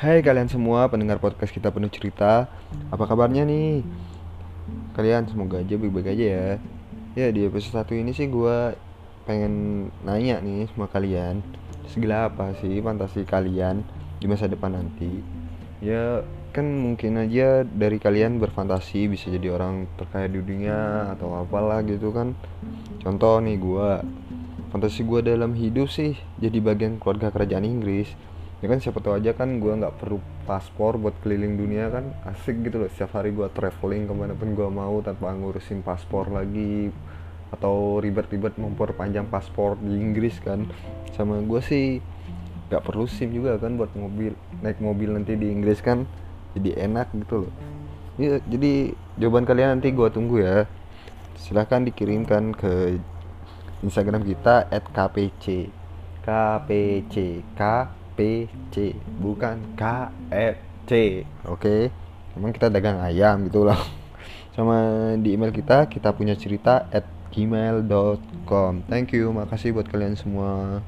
Hai kalian semua pendengar podcast kita penuh cerita. Apa kabarnya nih? Kalian semoga aja baik-baik aja ya. Ya di episode satu ini sih gue pengen nanya nih sama kalian Segila apa sih fantasi kalian di masa depan nanti? Ya kan mungkin aja dari kalian berfantasi bisa jadi orang terkaya di dunia atau apalah gitu kan. Contoh nih gue Fantasi gue dalam hidup sih jadi bagian keluarga kerajaan Inggris ya kan siapa tahu aja kan gue nggak perlu paspor buat keliling dunia kan. Asik gitu loh setiap hari gue traveling ke mana pun gue mau tanpa ngurusin paspor lagi atau ribet-ribet memperpanjang paspor di Inggris kan. Sama gue sih nggak perlu sim juga kan buat mobil naik mobil nanti di Inggris kan. Jadi enak gitu loh. Ya, jadi jawaban kalian nanti gue tunggu ya. Silahkan dikirimkan ke Instagram kita @kpc kpc k PC bukan KFC oke okay? emang kita dagang ayam gitu loh. Sama di email kita kita punya cerita at gmail.com thank you makasih buat kalian semua